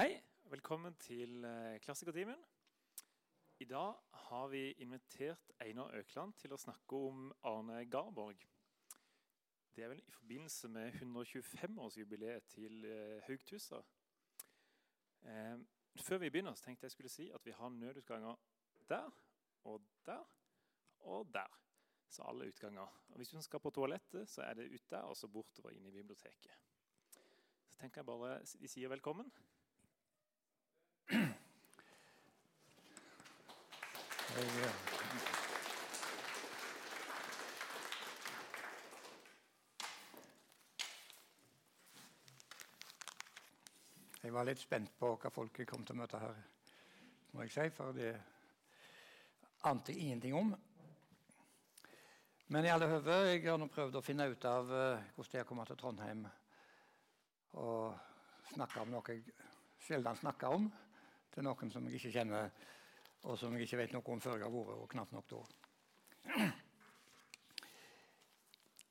Hei, velkommen til eh, Klassikertimen. I dag har vi invitert Einar Økland til å snakke om Arne Garborg. Det er vel i forbindelse med 125-årsjubileet til eh, Haugtussa. Eh, før vi begynner, så tenkte jeg skulle si at vi har nødutganger der og der og der. Så alle utganger. Og hvis du skal på toalettet, så er det ut der og så bortover inn i biblioteket. Så tenker jeg bare vi sier velkommen. Jeg, var litt spent på hva folk kom til å møte her, må jeg si, for det ante ingenting om. Men i alle høve, jeg har nå prøvd å finne ut av uh, hvordan det er å komme til Trondheim og snakke om noe jeg sjelden snakker om, til noen som jeg ikke kjenner og som jeg ikke vet noe om før jeg har vært, og knapt nok da.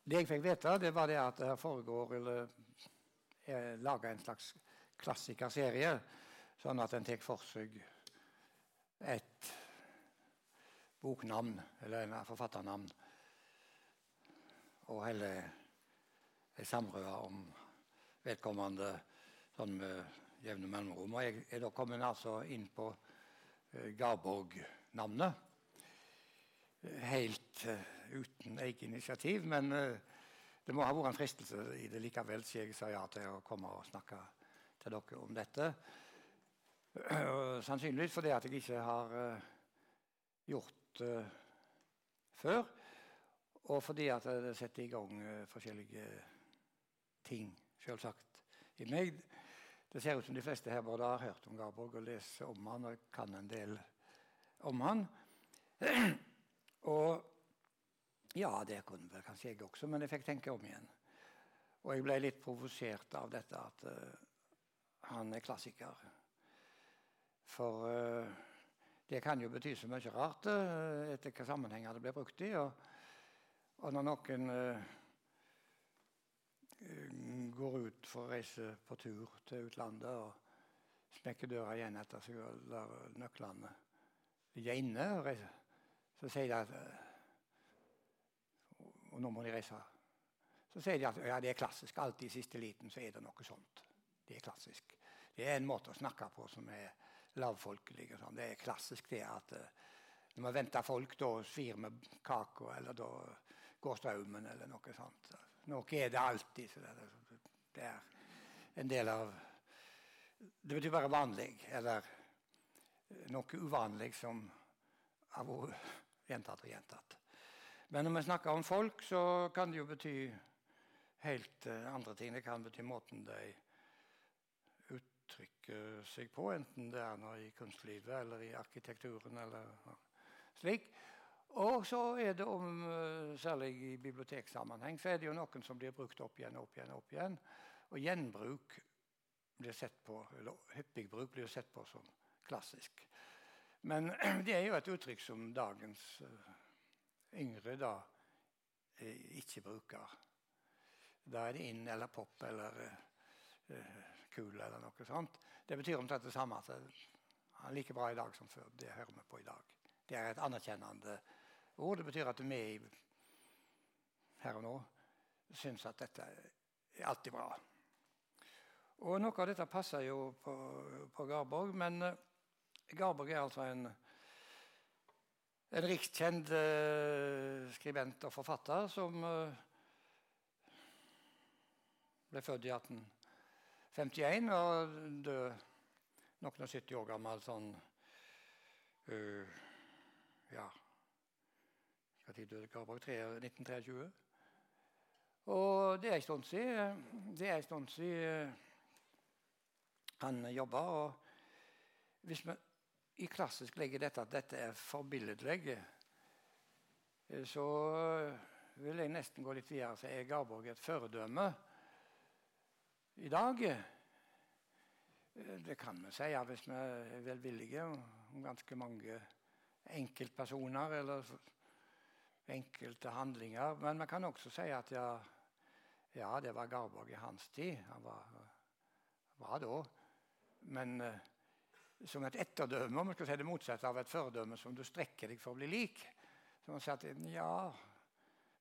Det jeg fikk vite, det var det at det foregår eller er laga en slags klassikerserie, sånn at en tar for seg et boknavn eller en forfatternavn og heller ei samrøre om vedkommende sånn med jevne mellomrom. Og jeg er da kommet altså inn på Garborg-navnet. Helt uh, uten eget initiativ, men uh, det må ha vært en fristelse i det likevel, så jeg sa ja til å komme og snakke til dere om dette. Sannsynligvis fordi at jeg ikke har gjort det før, og fordi at det setter i gang forskjellige ting, selvsagt, i meg. Det ser ut som de fleste her både har hørt om Garborg og leser om han og kan en del om han. Og ja, det kunne vel kanskje jeg også, men jeg fikk tenke om igjen. Og jeg ble litt provosert av dette at uh, han er klassiker. For uh, det kan jo bety så mye rart uh, etter hvilke sammenhenger det blir brukt i. Og, og når noen går ut for å reise på tur til utlandet og smekker døra igjen etter seg og lar nøklene ligge inne, og reise, så sier de at eh, Og nå må de reise. Så sier de at ja, det er klassisk. Alltid i siste liten så er det noe sånt. Det er klassisk. Det er en måte å snakke på som er lavfolkelig. Sånn. Det er klassisk det at uh, når man venter folk, da svir med kaka, eller da går strømmen, eller noe sånt. Noe er det alltid. Så det, det er en del av Det betyr bare vanlig, eller noe uvanlig som har vært gjentatt og gjentatt. Men når vi snakker om folk, så kan det jo bety helt uh, andre ting. Det kan bety måten de uttrykker seg på, enten det er i kunstlivet eller i arkitekturen. eller slik. Og så er det om, eh, særlig i biblioteksammenheng, så er det jo noen som blir brukt opp igjen opp igjen. opp igjen. Og gjenbruk blir sett på, eller hyppig bruk blir sett på som klassisk. Men det er jo et uttrykk som dagens uh, yngre da uh, ikke bruker. Da er det inn eller pop eller uh, kul eller noe sånt. Det betyr omtrent det samme. at det er like bra i dag som før. Det hører vi på i dag. Det er et anerkjennende ord. Det betyr at vi her og nå syns at dette er alltid bra. Og Noe av dette passer jo på, på Garborg, men uh, Garborg er altså en, en rikskjent uh, skribent og forfatter som uh, ble født i 1851 og døde noen og 70 år gammel sånn uh, ja Når døde Garborg? 1923. Og det er en stund siden. Det er en stund siden han jobba. Og hvis vi i klassisk legger dette at dette er forbilledlig, så vil jeg nesten gå litt videre og si er Garborg et føredømme i dag. Det kan vi si ja, hvis vi er velvillige om ganske mange enkeltpersoner eller enkelte handlinger. Men man kan også si at ja, ja det var Garborg i hans tid. Han var bra da. Men eh, som et etterdømme, om man skal si det motsatte av et fordømme som du strekker deg for å bli lik. Så man sier at ja,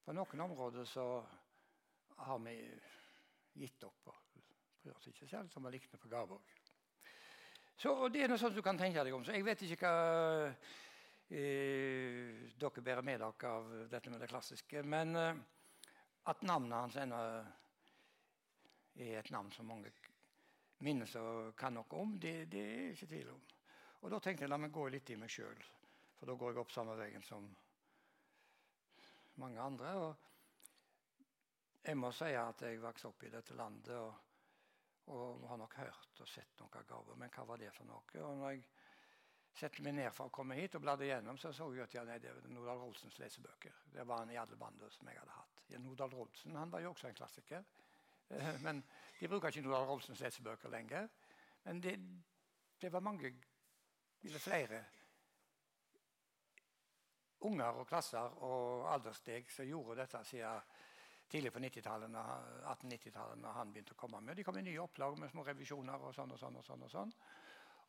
på noen områder så har vi gitt opp og bryr oss ikke selv som vi likte på Garborg. Så Det er noe sånt du kan tenke deg om. Så jeg vet ikke hva eh, dere bærer med dere av dette med det klassiske. Men eh, at navnet hans ennå er et navn som mange minnes og kan noe om, det, det er ikke tvil om. Og da tenkte jeg la meg gå litt i meg sjøl, for da går jeg opp samme veien som mange andre. Og jeg må si at jeg vokste opp i dette landet og, og har nok hørt og sett noen gaver. Men hva var det for noe? Og når jeg satte meg ned for å komme hit og bladde gjennom, så så jeg at ja, nei, det var Nordahl Rolsens lesebøker. Det var han i alle bander som jeg hadde hatt. Nordahl Rolsen han var jo også en klassiker. Eh, men de bruker ikke noe av Rolfsens lesebøker lenger. Men det, det var mange, eller flere, unger og klasser og alderssteg som gjorde dette siden tidlig på 1890-tallet, når han begynte å komme med. De kom i nye opplag med små revisjoner og sånn og sånn. Og sånn og sånn.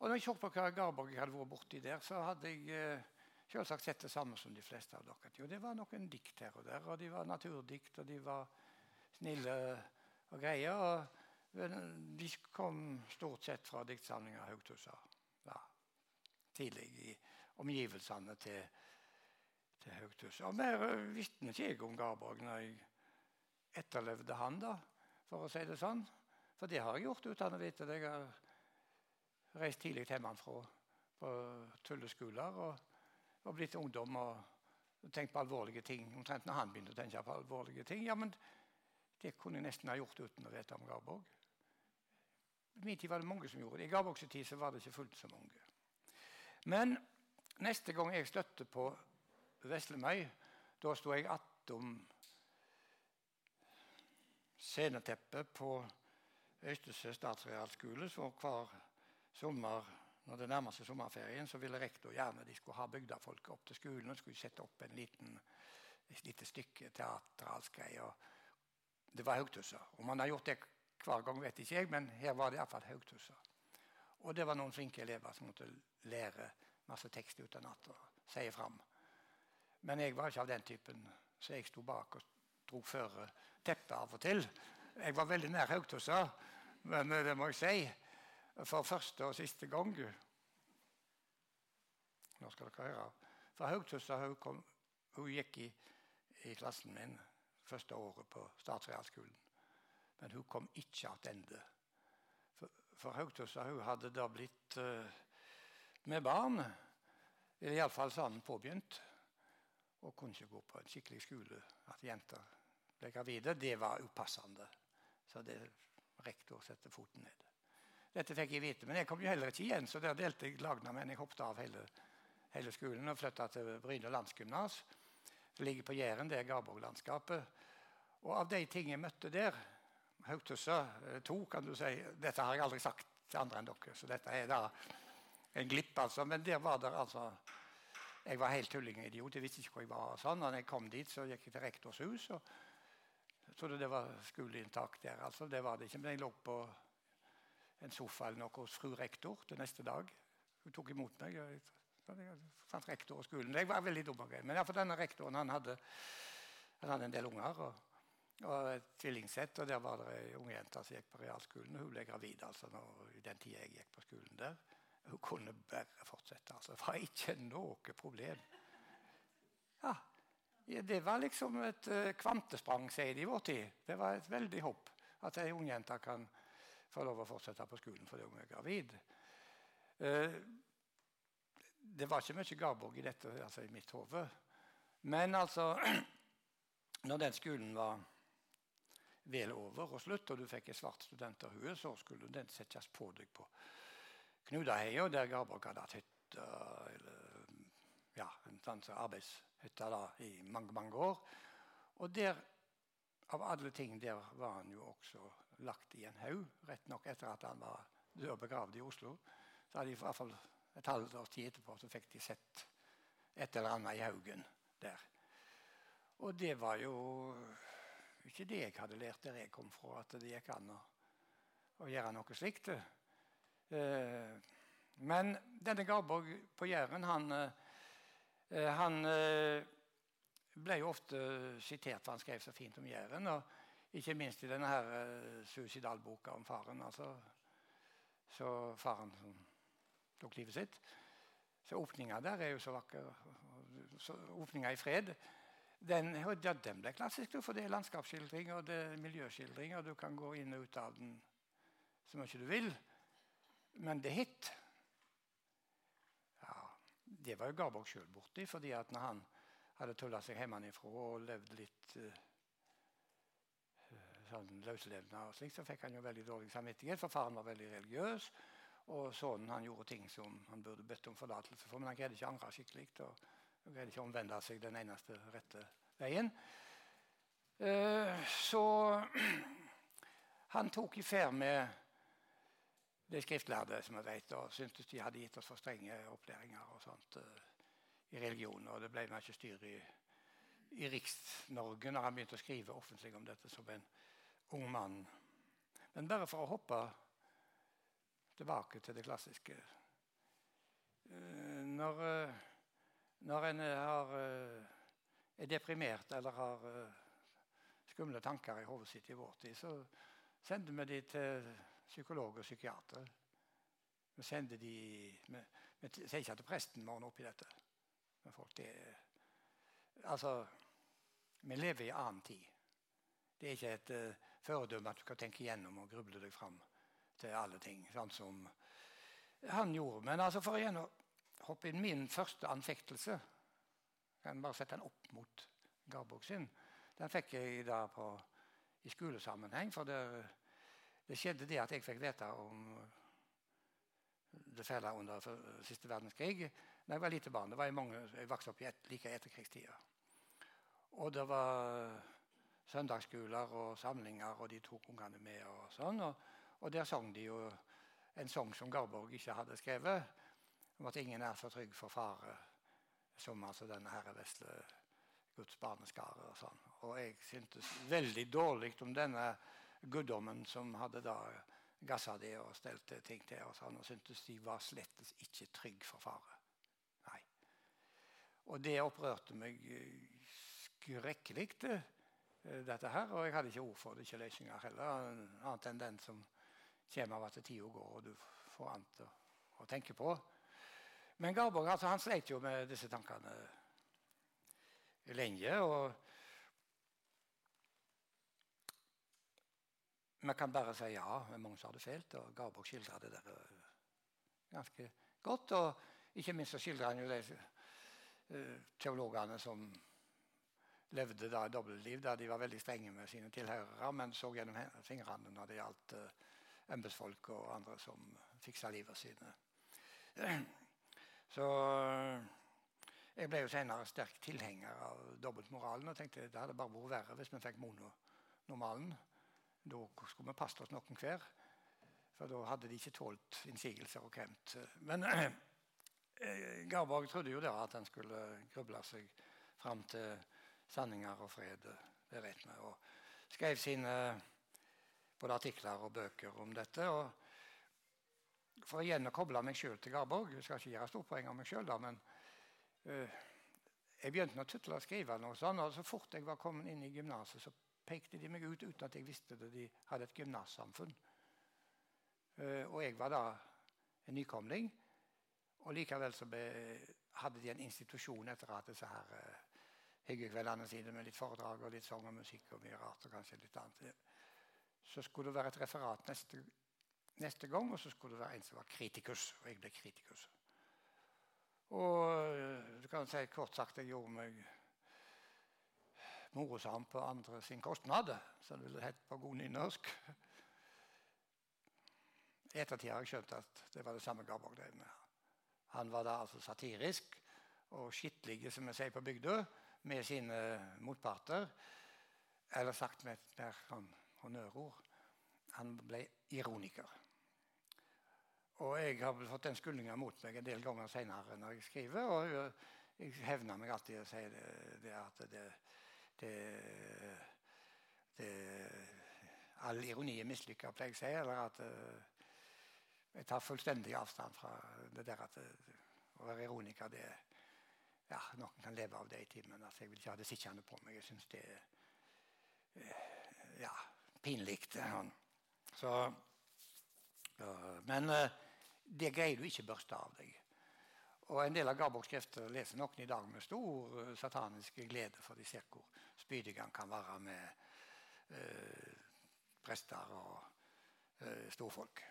Og når jeg så på hva Garborg hadde vært borti der, så hadde jeg eh, selvsagt sett det samme som de fleste av dere. Jo, det var noen dikt her og der, og de var naturdikt, og de var snille og greier. Og de kom stort sett fra diktsamlinga Haugtussa. Ja, tidlig i omgivelsene til til Haugtussa. Og mer visste ikke jeg om Garborg når jeg etterlevde han, da, for å si det sånn. For det har jeg gjort uten å vite det. Jeg har reist tidlig hjemmefra på tulleskoler og, og blitt ungdom og tenkt på alvorlige ting. Omtrent når han begynte å tenke på alvorlige ting. Ja, men det kunne jeg nesten ha gjort uten å vite om Garborg. I min tid var det mange som gjorde det. I Garborgs tid så var det ikke fullt så mange. Men neste gang jeg støtte på Veslemøy. Da sto jeg attom sceneteppet på Øystese statsrealskole. Så hver sommer når det nærmer seg sommerferien, så ville rektor gjerne de skulle ha bygdefolket opp til skolen og skulle sette opp en liten, et lite stykke teatralsk greie. Det var Haugtussa. Om man har gjort det hver gang, vet ikke jeg, men her var det iallfall Haugtussa. Og det var noen flinke elever som måtte lære masse tekst utenat og si fram. Men jeg var ikke av den typen, så jeg sto bak og dro føre teppet av og til. Jeg var veldig nær Haugtussa, men det må jeg si. For første og siste gang Nå skal dere høre. For Haugtussa hun, hun gikk i, i, klassen min første året på statsrealskolen. Men hun kom ikke tilbake. For, for Haugtussa hun hadde da blitt uh, med barn. Iallfall sånn påbegynt og kunne ikke gå på en skikkelig skole. At jenter ble gravide, det var upassende. Så det rektor sette foten ned. Dette fikk jeg vite, men jeg kom jo heller ikke igjen, så der delte jeg Lagna, men jeg hoppet av hele, hele skolen og flytta til Bryne landsgymnas. Det ligger på Jæren, det er Garborg-landskapet. Og av de ting jeg møtte der, Haugtussa 2, eh, kan du si Dette har jeg aldri sagt til andre enn dere, så dette er da en glipp, altså. Men der var det altså jeg var helt tullingidiot. Jeg visste ikke hvor jeg var. sånn. Og Når jeg kom dit, så gikk jeg til rektors hus. og jeg trodde det var skoleinntak der. altså. Det var det ikke. Men jeg lå på en sofa eller noe hos fru rektor til neste dag. Hun tok imot meg. Jeg fant rektor og skolen. Jeg var veldig dum og gøy. Men ja, for denne rektoren han hadde, han hadde en del unger. og, og et tvillingsett, og Der var det ei ungjente som gikk på realskolen. og Hun ble gravid altså, når, i den tida jeg gikk på skolen der. Hun kunne bare fortsette. altså. Det var ikke noe problem. Ja, Det var liksom et uh, kvantesprang, sier de i vår tid. Det var et veldig hopp at ei ungjente kan få lov å fortsette på skolen fordi hun er gravid. Uh, det var ikke mye Garborg i dette altså i mitt hode. Men altså Når den skolen var vel over og slutt, og du fikk et svart studenterhue, så skulle den settes på deg på Knudaheia, der Garborg hadde hatt hytte, eller, ja, en sånn arbeidshytte da, i mange, mange år. Og der, av alle ting, der var han jo også lagt i en haug. Rett nok etter at han var død begravd i Oslo. Så hadde de i hvert fall et halvt års tid etterpå så fikk de sett et eller annet i haugen der. Og det var jo ikke det jeg hadde lært der jeg kom fra, at det gikk an å, å gjøre noe slikt. Eh, men denne Garborg på Jæren, han, eh, han eh, ble jo ofte sitert for han skrev så fint om Jæren. og Ikke minst i denne her uh, suicidalboka om faren. altså så faren som tok livet sitt. Så åpninga der er jo så vakker. Åpninga i fred den, ja, den ble klassisk, for det er landskapsskildring og det er miljøskildring. og Du kan gå inn og ut av den så mye du vil. Men det er hit. Ja, det var jo Garborg sjøl borti, fordi at når han hadde tulla seg hjemmefra og levd litt uh, sånn løslevende, og slik, så fikk han jo veldig dårlig samvittighet, for faren var veldig religiøs. Og sønnen han gjorde ting som han burde bedt om forlatelse for, men han greide ikke å skikkelig. og han greide ikke å omvende seg den eneste rette veien. Uh, så han tok i ferd med de skriftlærde som jeg vet, og syntes de hadde gitt oss for strenge opplæringer og sånt uh, i religion. Og det ble mye styr i, i Riks-Norge når han begynte å skrive offentlig om dette som en ung mann. Men bare for å hoppe tilbake til det klassiske uh, Når, når en har, er deprimert eller har skumle tanker i hodet sitt i vår tid, så sender vi de til psykolog og psykiater. Vi sender de Vi, vi sier ikke at presten må ordne opp i dette. Men folk, det, altså, vi lever i annen tid. Det er ikke et uh, foredømme at du skal tenke igjennom og gruble deg fram til alle ting. Sånn som han gjorde. Men altså, for å hoppe inn min første anfektelse Jeg kan bare sette den opp mot Garborg sin. Den fikk jeg da på, i skolesammenheng. for det det skjedde det at jeg fikk vite om det fæle under siste verdenskrig da jeg var lite barn. Det var mange, Jeg vokste opp i et, like etterkrigstida. Og det var søndagsskoler og samlinger, og de tok ungene med. Og sånn, og, og der sang de jo en sang som Garborg ikke hadde skrevet, om at ingen er så trygg for fare som altså denne herre vesle Guds barneskare. Og sånn. Og jeg syntes veldig dårlig om denne guddommen som hadde da gassa de og stelte ting til. Og sånn, og syntes de var slett ikke trygg for fare. Nei. Og det opprørte meg skrekkelig, eh, dette her. Og jeg hadde ikke ord for det, ikke løsninger heller, annet enn den som kommer av at tida går, og du får annet å tenke på. Men Garborg altså, han sleit jo med disse tankene lenge. og Vi kan bare si ja. Sa det fælt. Og Garborg skildra det der eh, ganske godt. Og ikke minst så skildra han jo de uh, teologene som levde da dobbeltliv, der de var veldig strenge med sine tilhørere, men så gjennom fingrene når det gjaldt uh, embetsfolk og andre som fiksa livet sine. Så jeg ble jo senere sterk tilhenger av dobbeltmoralen og tenkte det hadde bare vært verre hvis vi fikk mononormalen. Da skulle vi passet oss noen hver, for da hadde de ikke tålt innsigelser og kremt. Men eh, Garborg trodde jo da at han skulle gruble seg fram til sanninger og fred. Det vet vi. Og skrev sine både artikler og bøker om dette. og For å å koble meg sjøl til Garborg Jeg skal ikke gjøre stort poeng av meg sjøl, men uh, jeg begynte å tutle og skrive. noe sånt, og Så fort jeg var kommet inn i gymnaset, så pekte de meg ut uten at jeg visste det. De hadde et gymnassamfunn. Uh, og jeg var da en nykomling. Og likevel så be, hadde de en institusjon etter at disse her uh, hyggekveldene sine med litt foredrag og litt sang og musikk og mye rart og kanskje litt annet. Så skulle det være et referat neste, neste gang, og så skulle det være en som var kritikus. Og jeg ble kritikus. Og uh, du kan si kort sagt jeg gjorde meg morosam på andre sin kostnad, som det ville hett på god nynorsk. I ettertid har jeg skjønt at det var det samme Garborg drev med. Han var da altså satirisk og skittlig, som vi sier på bygda, med sine motparter. Eller sagt med et mer sånn honnørord han ble ironiker. Og jeg har fått den skyldninga mot meg en del ganger seinere når jeg skriver. Og jeg hevner meg alltid og sier det, det at det, det, det, all ironi er mislykka, pleier jeg å si. Eller at uh, Jeg tar fullstendig avstand fra det der at å være ironiker det ja, Noen kan leve av det i timen. Altså, jeg vil ikke ha det sittende på meg. Jeg syns det er ja, pinlig. Så, ja, men det greier du ikke børste av deg. Og En del av Garborgs krefter leser noen i dag med stor uh, satanisk glede, for de ser hvor spydig han kan være med uh, prester og uh, storfolk.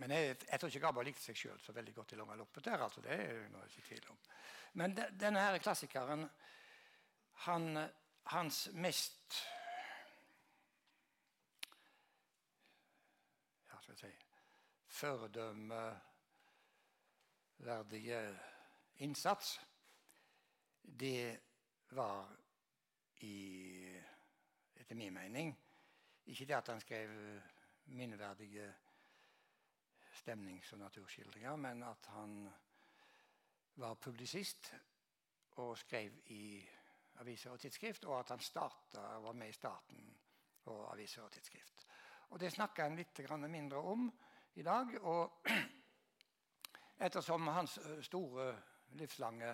Men jeg, jeg, tror ikke Garborg likte seg sjøl så veldig godt i lange loppet. der, altså, det er noe ikke tvil om. Men de, denne her klassikeren, han, hans mest ja, skal jeg si, Føredømme verdige innsats, det var i, etter min mening ikke det at han skrev minneverdige stemnings- og naturskildringer, men at han var publisist og skrev i aviser og tidsskrift, og at han startet, var med i starten på aviser og tidsskrift. Og Det snakker han litt mindre om i dag. og Ettersom hans store, livslange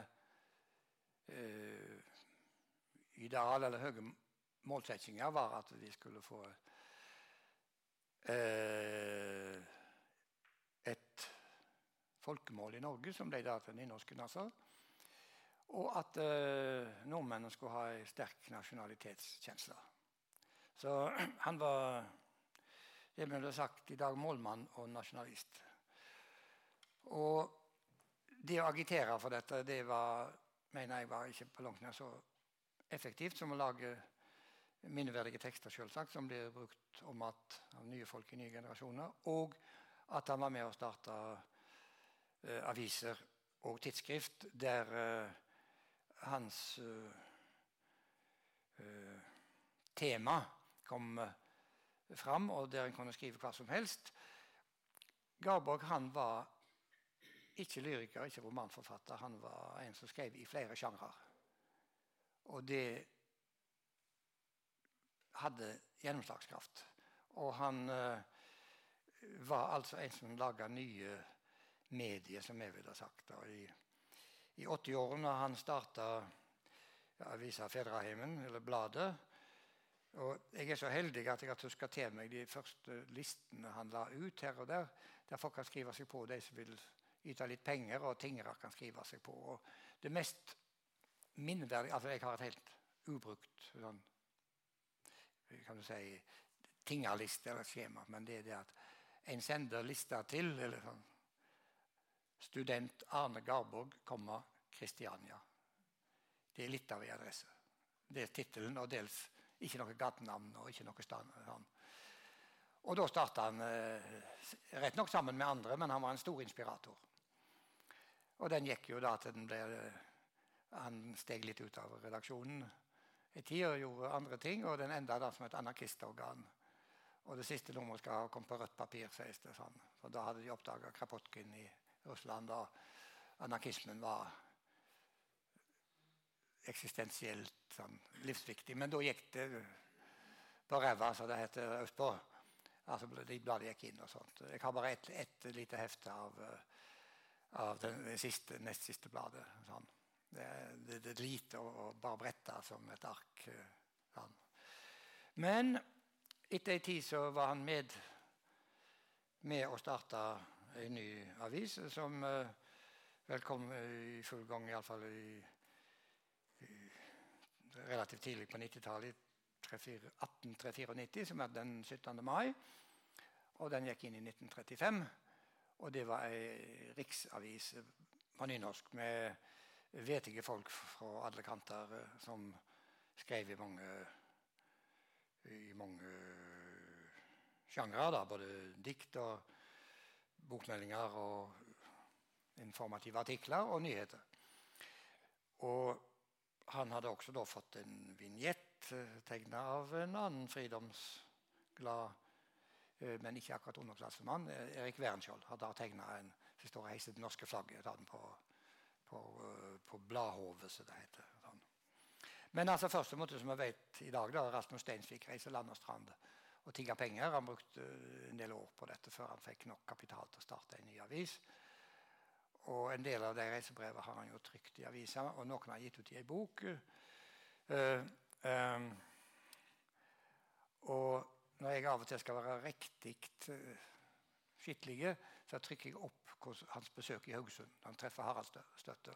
eh, ideal eller høye målsettinger var at vi skulle få eh, et folkemål i Norge, som ble da til nynorsken. Altså. Og at eh, nordmennene skulle ha en sterk nasjonalitetskjensle. Så han var det ble sagt i dag målmann og nasjonalist. Og det å agitere for dette det var, mener jeg var ikke på langt nær så effektivt som å lage minneverdige tekster selvsagt, som blir brukt om at av nye folk i nye generasjoner. Og at han var med å starte uh, aviser og tidsskrift der uh, hans uh, tema kom fram, og der en kunne skrive hva som helst. Garborg han var ikke lyriker, ikke romanforfatter. Han var en som skrev i flere sjangre. Og det hadde gjennomslagskraft. Og han uh, var altså en som laga nye medier, som jeg ville ha sagt. I, i 80-årene han starta avisa Fedraheimen, eller Bladet. Og jeg er så heldig at jeg har tuska til meg de første listene han la ut her og der, der folk kan skrive seg på, de som vil yte litt penger, og tingere kan skrive seg på. Og det mest minneverdige altså Jeg har et helt ubrukt sånn, kan du si, tingerliste eller skjema, men det er det at en sender lista til eller sånn, Student Arne Garborg, Kristiania. Det er litt av en adresse. Er tittelen, og dels ikke noe gatenavn og ikke noe. Sånn. Og da starta han eh, rett nok sammen med andre, men han var en stor inspirator. Og den gikk jo da til den ble Han steg litt ut av redaksjonen i tid og gjorde andre ting, og den enda da som et anarkistorgan. Og det siste nummeret skal ha kommet på rødt papir, sies det sånn. For da hadde de oppdaga Krapotkin i Russland, og anarkismen var eksistensielt sånn, livsviktig. Men da gikk det på ræva, som det heter østpå. Altså, de bladene gikk inn og sånt. Jeg har bare ett et lite hefte av uh, av det siste, nest siste bladet. Sånn. Det, det, det, er lite å bare brette som et ark. Sånn. Men etter ei tid så var han med med å starte en ny avis som uh, vel kom i full gang iallfall i, relativt tidlig på 90-tallet. 1894, som er den 17. mai. Og den gikk inn i 1935. Og det var ei riksavis på nynorsk med vetige folk fra alle kanter eh, som skrev i mange, i mange sjangre. Både dikt og bokmeldinger og informative artikler og nyheter. Og han hadde også da fått en vignett eh, tegna av en annen fridomsglad Eh, men ikke akkurat underklassemann. Eh, Erik Wernskjold hadde tegna en som står og heiser det norske flagget på, på, på bladhovet, som det heter. Sånn. Men altså første måte som vi vet i dag, da, Rasmus Steinsvik reiser land og strand og tigger penger. Han brukte en del år på dette før han fikk nok kapital til å starte en ny avis. Og en del av de reisebrevene har han jo trykt i avisa, og noen har gitt ut i ei bok. Uh, um, og når jeg av og til skal være riktig uh, skikkelig, så trykker jeg opp hans besøk i Haugesund. Han treffer Harald Støtte.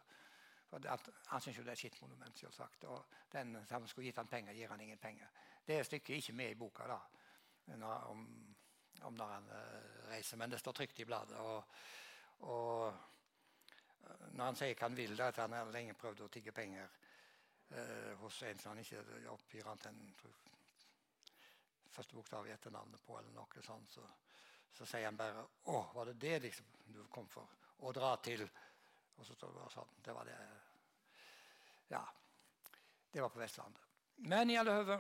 Han syns jo det er et skittmonument. Og den som skulle gitt han penger, gir han ingen penger. Det er stykket ikke med i boka da, om, om, når han uh, reiser, men det står trygt i bladet. Og, og, når han sier han vil, da, at han har lenge prøvd å tigge penger eh, hos en som han ikke oppgir annet enn første bokstav i etternavnet på, eller noe sånt, så, så sier han bare 'Å, var det det liksom, du kom for?' Å dra til Og så står det bare sånn. Det var det Ja. Det var på Vestlandet. Men i alle høve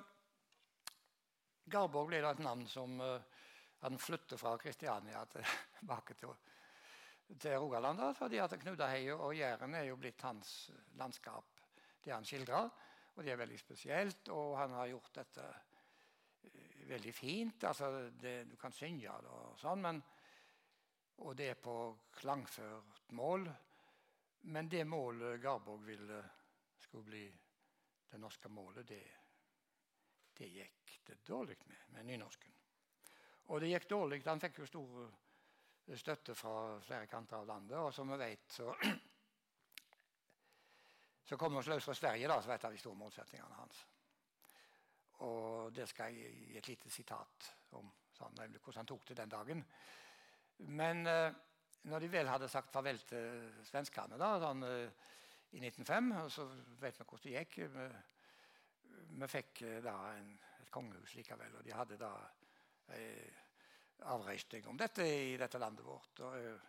Garborg ble da et navn som uh, han flyttet fra Kristiania tilbake til, til Rogaland. Fordi at Knudaheia og Jæren er jo blitt hans landskap, det han skildrer. Og det er veldig spesielt. Og han har gjort dette veldig fint. Altså, det, du kan synge det og sånn, men, og det er på klangført mål. Men det målet Garborg ville skulle bli det norske målet, det, det gikk det dårlig med med nynorsken. Og det gikk dårlig. Han fikk jo stor støtte fra flere kanter av landet. Og som vi vet, så, så kommer vi løs fra Sverige, da, som er et av de store målsettingene hans. Og det skal jeg gi et lite sitat om sånn, hvordan han tok det den dagen. Men eh, når de vel hadde sagt farvel til svenskene da, sånn, eh, i 1905, så vet vi hvordan det gikk. Vi, vi fikk eh, da en, et kongehus likevel, og de hadde da eh, avrøysting om dette i dette landet vårt. Og, eh,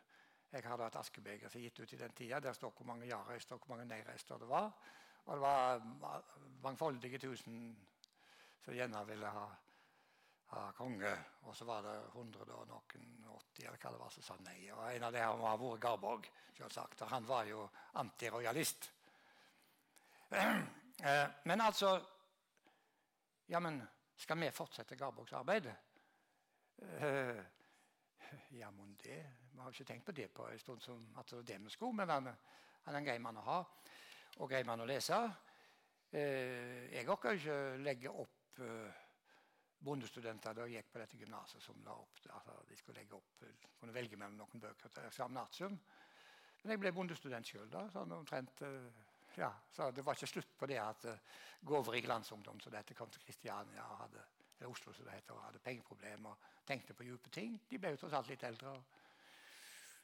jeg hadde et askebeger som gitt ut i den tida. Der står hvor mange ja-røyster og hvor mange nei-røyster det var. Og det var mangfoldige tusen som gjerne ville ha, ha konge. Og så var det 100 og noen 80 eller hva det var som sa nei. Og en av dem var Vore Garborg, selvsagt. Og han var jo antirojalist. Eh, men altså Ja, men skal vi fortsette Garborgs arbeid? Eh, ja, mon det. Vi har ikke tenkt på det på en stund som at det vi skulle, men han, han er en grei mann å ha, og grei mann å lese. Uh, jeg orker ikke legge opp eh, bondestudenter da jeg gikk på dette gymnaset som la opp altså de skulle legge opp, kunne velge mellom noen bøker til eksaminatium. Men jeg ble bondestudent sjøl, da. Sånn omtrent, ja, så det var ikke slutt på det at uh, gaver i glansungdom, så dette kom til Kristiania og hadde, eller Oslo så det heter, og hadde pengeproblemer tenkte på dype ting. De ble jo tross alt litt eldre.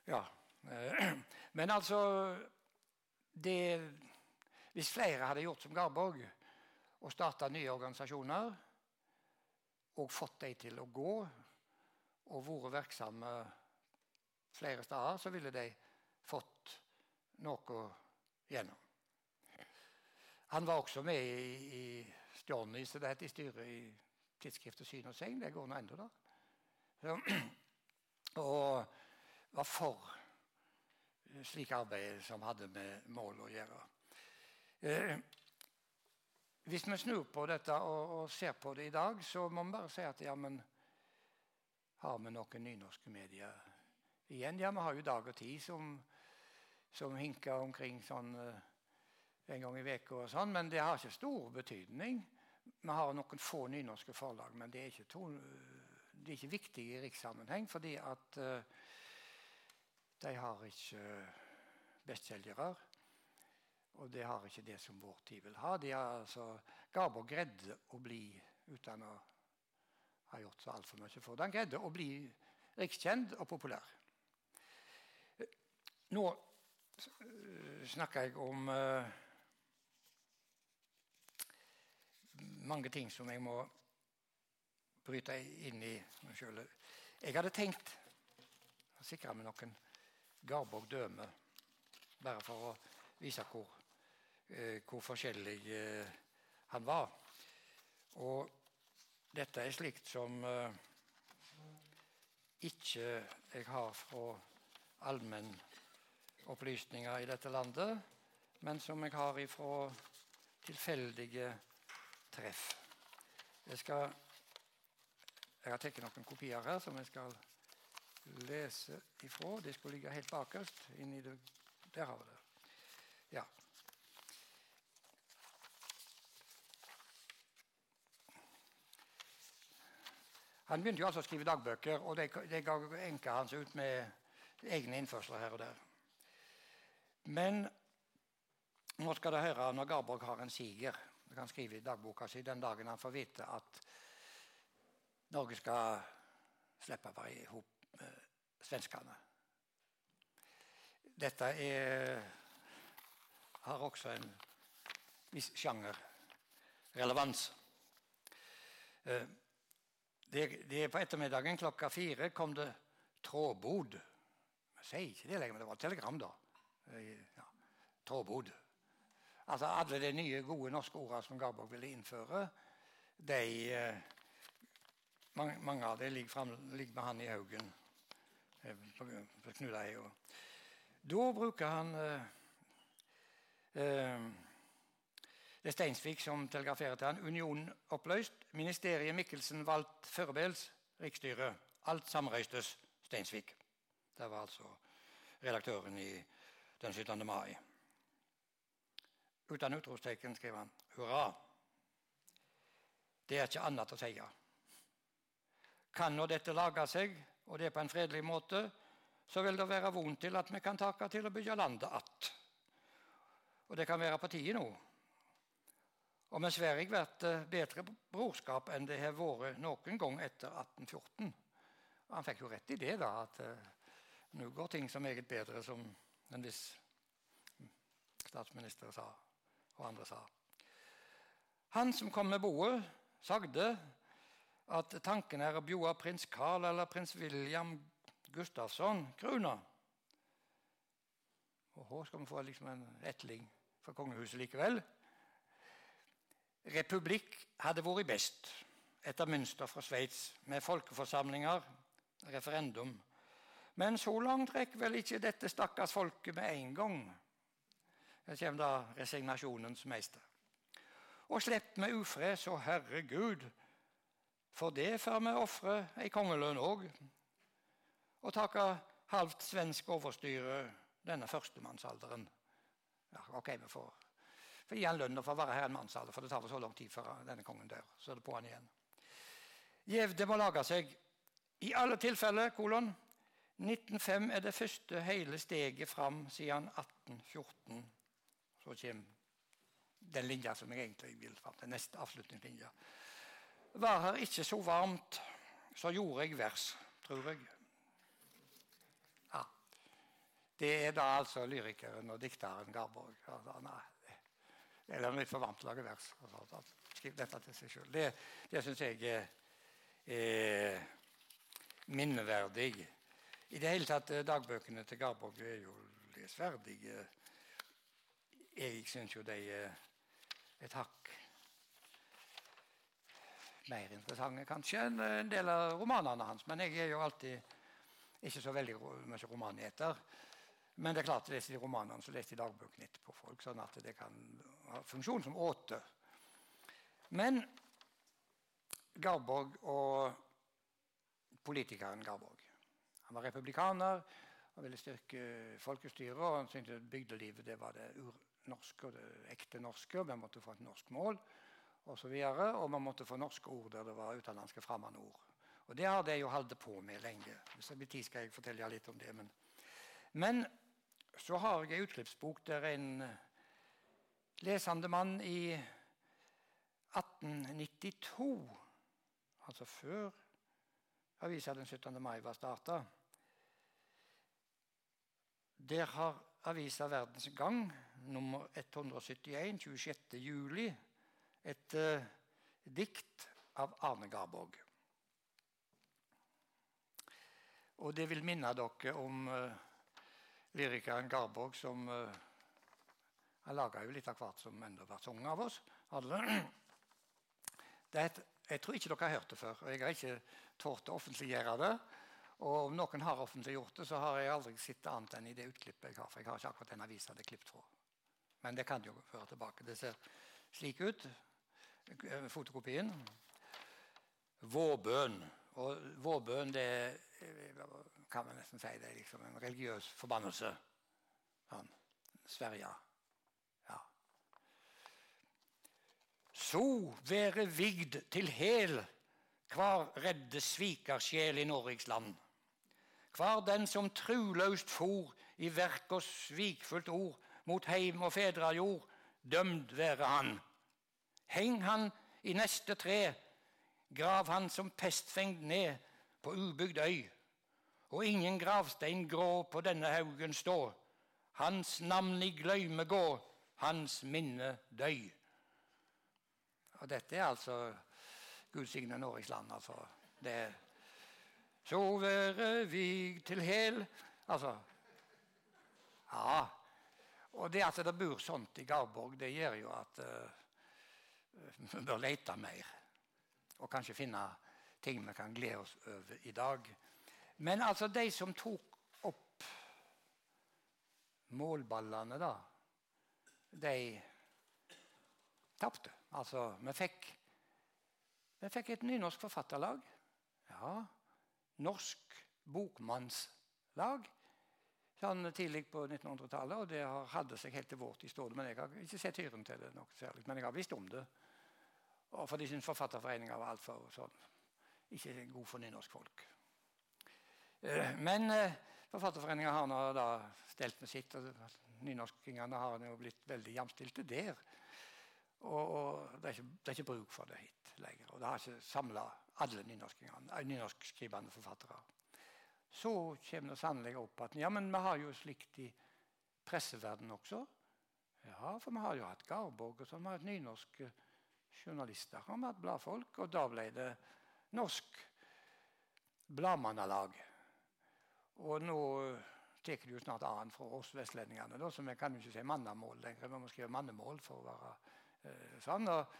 Ja. Men altså det, Hvis flere hadde gjort som Garborg, og starta nye organisasjoner og fått dem til å gå og vært virksomme flere steder, så ville de fått noe gjennom. Han var også med i, i Stjorny, så det heter i styret i tidsskriftet Syn og Segn. Det går nå ennå, da. Og var for slik arbeid som hadde med mål å gjøre. Eh, hvis vi snur på dette og, og, ser på det i dag, så må vi bare si at ja, men har vi noen nynorske medier igjen? Ja, vi har jo Dag og Tid som, som hinker omkring sånn uh, en gang i uka og sånn, men det har ikke stor betydning. Vi har noen få nynorske forlag, men det er ikke, to, det er ikke viktig i rikssammenheng, fordi at uh, de har ikke bestselgere. Og det har ikke det som vår tid vil ha. De har altså, Garborg greide å bli, uten å ha gjort så altfor mye for det, han greide å bli rikskjent og populær. Nå snakker jeg om uh, mange ting som jeg må bryte inn i. Jeg hadde tenkt å sikre meg noen Garborg døme, bare for å vise hvor eh, hvor forskjellig eh, han var. Og dette er slikt som eh, ikke jeg har fra allmennopplysninger i dette landet, men som jeg har ifra tilfeldige treff. Jeg skal Jeg har tatt noen kopier her som jeg skal lese ifra. De skulle ligge helt bakerst. inni det. Der har vi det. Ja. Han begynte jo altså å skrive dagbøker, og det, det ga enka hans ut med egne innførsler her og der. Men nå skal dere høre når Garborg har en siger. Han kan skrive i dagboka si den dagen han får vite at Norge skal slippe å være i med svenskene. Dette er, har også en viss sjangerrelevans. Eh, det, det på ettermiddagen klokka fire kom det trådbod. Jeg sier ikke det lenger, men det var et telegram, da. Eh, ja, trådbod. Altså Alle de nye, gode norske ordene som Garborg ville innføre, de, eh, mange, mange, av dem ligger, ligger, med han i Haugen eh, på, på Knudeheia. Da bruker han eh, eh, det er Steinsvik som telegraferer til han. Unionen oppløst. Ministeriet Mikkelsen valgt Førebels. Riksstyret. Alt samrøystes. Steinsvik. Det var altså redaktøren i den 17. mai. Uten utropstegn skrev han 'Hurra'. Det er ikke annet å si. Kan nå dette lage seg, og det på en fredelig måte, så vil det være vondt til at vi kan takke til å bygge landet att. Og det kan være på tide nå. Og med Sverige blir det bedre brorskap enn det har vært noen gang etter 1814. Og han fikk jo rett i det, da, at uh, nå går ting så meget bedre, som en viss statsminister sa og andre sa. Han som kom med boet, sagde at tanken er å bjoa prins Carl eller prins William Gustafsson krona. Og her skal vi få liksom en etling fra kongehuset likevel. Republikk hadde vært best, etter mønster fra Sveits, med folkeforsamlinger, referendum. Men så langt rekker vel ikke dette stakkars folket med en gang. Her kommer da resignasjonens meister. Og slipp med ufred, så herregud, for det får vi ofre ei kongelønn òg. Og takke halvt svensk overstyre denne førstemannsalderen. Ja, ok, vi får, får gi han lønn for å være her en mannsalder, for det tar vel så lang tid før denne kongen dør. Så er det på han igjen. Gjevde må lage seg i alle tilfeller, kolon. 1905 er det første hele steget fram siden 1814 så kommer den linja som jeg egentlig vil fram til. Neste avslutningslinja. Var her ikke så varmt, så gjorde jeg vers, tror jeg. Ja. Det er da altså lyrikeren og dikteren Garborg. Altså, nei, det er litt for varmt å lage vers. Altså, skriv dette til seg sjøl. Det, det syns jeg er minneverdig. I det hele tatt, eh, Dagbøkene til Garborg er jo lesverdige jeg syns jo de er et hakk mer interessante kanskje enn en del av romanene hans. Men jeg er jo alltid ikke så veldig mye romanheter. Men det er klart, leser de romanene, så leser de dagbøkene etterpå folk, sånn at det kan ha funksjon som åte. Men Garborg og politikeren Garborg Han var republikaner og ville styrke folkestyret. og Han syntes bygdelivet det var det ur norske ekte norske. og Vi måtte få et norsk mål og så videre, og man måtte få norske ord der det var utenlandske fremmedord. Og det har jeg jo holdt på med lenge. Hvis det blir tid, skal jeg fortelle litt om det. Men, men så har jeg en utklippsbok der en lesende mann i 1892, altså før avisa den 17. mai var starta Der har avisa Verdens Gang nummer 171, 26. juli, et uh, dikt av Arne Garborg. Og det vil minne dere om uh, lyrikeren Garborg, som uh, Han laga jo litt av hvert som enda var sunget av oss. Det et, jeg tror ikke dere har hørt det før, og jeg har ikke tort å offentliggjøre det. Og om noen har offentliggjort det, så har jeg aldri sett annet enn i det utklippet jeg har. For jeg har ikke akkurat den avisa det er klippet fra. Men det kan jo føre tilbake. Det ser slik ut, fotokopien. Vårbønn. Og vårbønn det kan man nesten si det er liksom en religiøs forbannelse. Sånn. Sverige. Ja. Så være vigd til hel hver redde svikersjel i Norges land. Hver den som truløst for i verk og svikfullt ord mot heim og fedrejord, dømd være han. Heng han i neste tre, grav han som pestfengd ned på ubygd øy. Og ingen gravstein grå på denne haugen stå. Hans navn i gløyme gå, hans minne døy. Og dette er altså Gud signe Norges land. altså. Det Så være vig til hel Altså Ja. Og det at det bor sånt i Garborg, det gjør jo at uh, vi bør lete mer. Og kanskje finne ting vi kan glede oss over i dag. Men altså, de som tok opp målballene, da, de tapte. Altså, vi fikk vi fikk et nynorsk forfatterlag. Ja, Norsk Bokmannslag. Sånn tidlig på 1900-tallet, og det hadde seg helt til vår tid. Men jeg har ikke sett hyren til det noe særlig. Men jeg har visst om det. Og for de syntes Forfatterforeninga var altfor sånn, ikke god for nynorskfolk. folk. men eh, Forfatterforeninga har nå da stelt med sitt, og nynorskingene har jo blitt veldig jamstilte der. Og, og det, er ikke, det, er ikke, bruk for det hit lenger. Og det har ikke samla alle nynorskskrivende forfattere. Så kommer det sannelig opp at ja, men vi har jo slikt i presseverdenen også. Ja, for vi har jo hatt Garborg og så vi har hatt nynorske journalister. Har vi hatt bladfolk, og da ble det Norsk Bladmannalag. Og nå tar det jo snart annen fra oss vestlendingene, da, så vi kan jo ikke si mannamål lenger. Vi må skrive mannemål for å være Eh, sånn, og,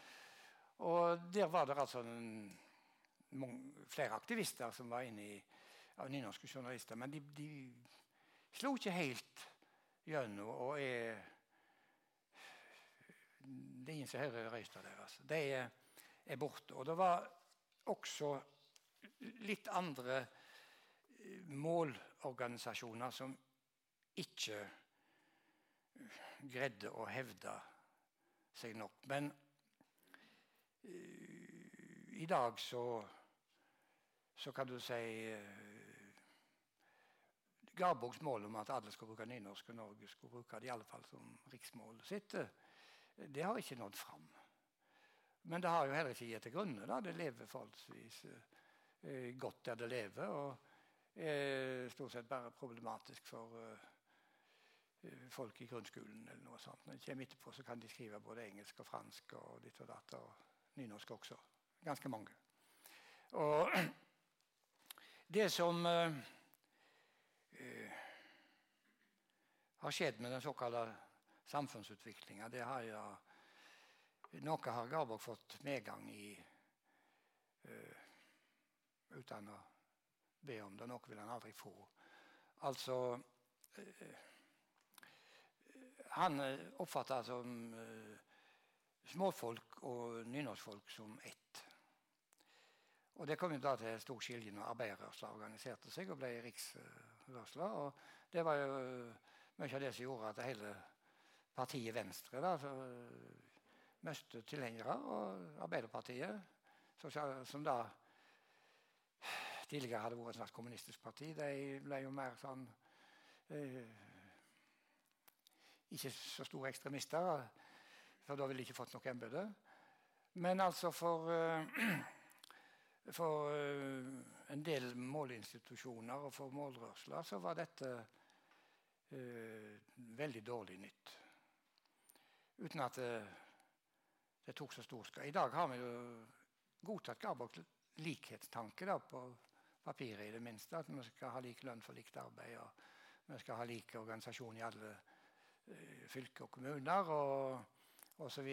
og, der var det altså en, flere aktivister som var inne i av nynorske journalister. Men de, de slo ikke helt gjennom og er ingen som hører røysta deres. De er, er borte. Og det var også litt andre eh, målorganisasjoner som ikke greide å hevde seg nok. Men uh, i dag så, så kan du si Garborgs om at alle skal bruke nynorsk, og Norge skulle bruke det i alle fall som riksmål sitt, uh, det har ikke nådd fram. Men det har jo heller ikke gitt til grunne. Da. Det lever forholdsvis godt der det lever. og er stort sett bare problematisk for Eh, folk i grunnskolen. eller noe sånt. Når de kommer etterpå, så kan de skrive både engelsk og fransk og ditt og datt, og nynorsk også. Ganske mange. Og det som uh, uh, har skjedd med den såkalte samfunnsutviklinga, jo Noe har Garborg fått medgang i uh, uten å be om det. Noe vil han aldri få. Altså han oppfatter som småfolk og nynorskfolk som ett. Og Det kom jo da til stor skilje når arbeiderrørsla organiserte seg og ble riksrørsla. Og det var jo mye av det som gjorde at hele partiet Venstre da, mistet tilhengere. Og Arbeiderpartiet, som da tidligere hadde vært et slags kommunistisk parti, de ble jo mer sånn eh, ikke så store ekstremister, for da ville de ikke fått noe embete. Men altså for, uh, for uh, en del måleinstitusjoner og for målrørsler så var dette uh, veldig dårlig nytt. Uten at det, det tok så stor skade. I dag har vi jo godtatt Garborgs likhetstanke da, på papiret, i det minste. At vi skal ha lik lønn for likt arbeid. og vi skal ha lik organisasjon i alle Eh, fylker og kommuner og osv.